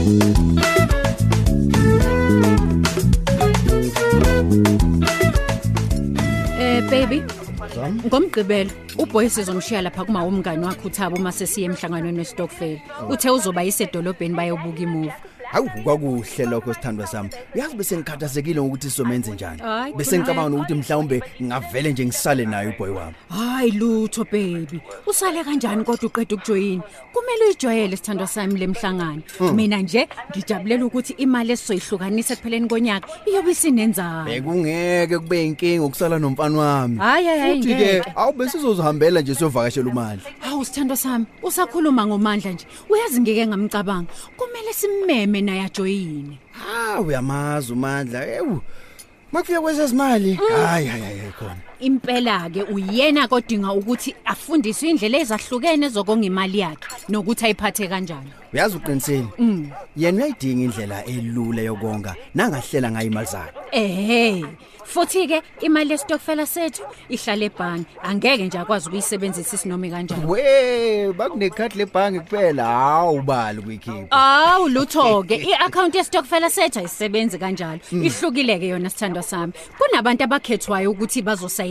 Eh baby Ngomgqibelo uboy sizomshiya lapha kuma umngani wakhe uThabo uma sesiye emhlanganweni weStokfel. Uthe uzoba yisedolobheni bayobuka imovie. Hawu kwakuhle lokho sithandwa sami. Uyazi bese ngikhathazekile ngokuthi sizomenze njani. Hayi, Bese ngicabanga ukuthi mhlawumbe ngavele nje ngisale naye uboy wami. Hayi lutho baby. Usale kanjani kodwa uqeda ukujoyina? Kumele uyijwayele sithandwa sami lemhlangano. Mina nje ngijabulela ukuthi imali esizoyihlukanisa ekupheleni konyaka iyobe isinenzalo. Bekungeke kube inkinga ukusala nomfana wami. Hayi hayi Futhi ke ngeke. awu bese sizozihambela nje siyovakashela umandla. Hawu sithando sami, usakhuluma ngomandla nje. Uyazi ngeke ngamcabanga. Kumele simmeme naye ajoyine. Ha uyamazi umandla. Ewu. Makufika kwezezimali. Hayi hayi hayi khona. Impela ke uyena kodinga ukuthi afundiswe indlela ezahlukene zokonga imali yakhe nokuthi ayiphathe kanjani. Uyazi uqinisile? Yena uyayidinga indlela elula yokonga nangahlela ngayo imali zakhe. Ehhe. Futhi ke imali yestokfela sethu ihlala ebhangi. Angeke nje akwazi ukuyisebenzisa isinome kanjani. We, bakunekhadi lebhange kuphela. Hawu bali kuyikhipha. Awu lutho ke iaccount yestokfela sethu ayisebenzi kanjalo. Ihlukile ke yona sithandwa sami. Kunabantu abakhethwayo ukuthi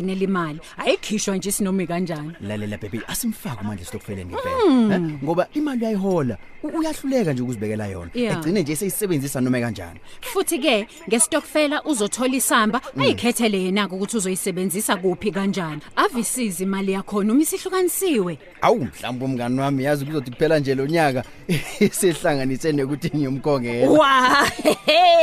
bazosayinela imali. Ayikhishwa nje isinome kanjani. Lalela baby, asimfake manje stokfeleni ngempela. Eh? Ngoba imali uyayihola, u- uyahluleka nje ukuzibekela yona. Yeah. Egcine nje seyisebenzisa noma kanjani. Futhi ke ngestokfela uzothola isamba ayikhethele yena ukuthi uzoyisebenzisa kuphi kanjani. Avisiza imali yakho uma isihlukanisiwe. Awu mhlawumbe umngani wami yazi kuzothi kuphela nje lonyaka sehlanganise nekuthi ngiyomkongela. Wa,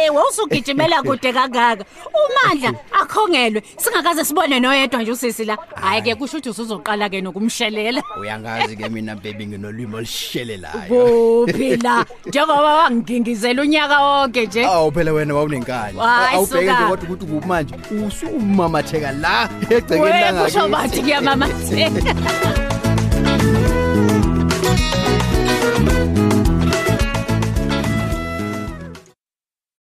hehe, wawusugijimela kude kangaka. Umandla akhongelwe singakaze sibone noyedwa nje usisi la. Hayi ke kusho ukuthi usuzoqala ke nokumshelela. Uyangazi ke mina baby nginolimi olishelelayo. Kuphi la? Njengoba wangingizela unyaka wonke nje. Awu phela wena wawunenkani. Hayi, Awubheke nje suka. kodwa ukuthi kuphi manje usumamatheka la egcekeni We langa. kusho bathi kuyamamatheka.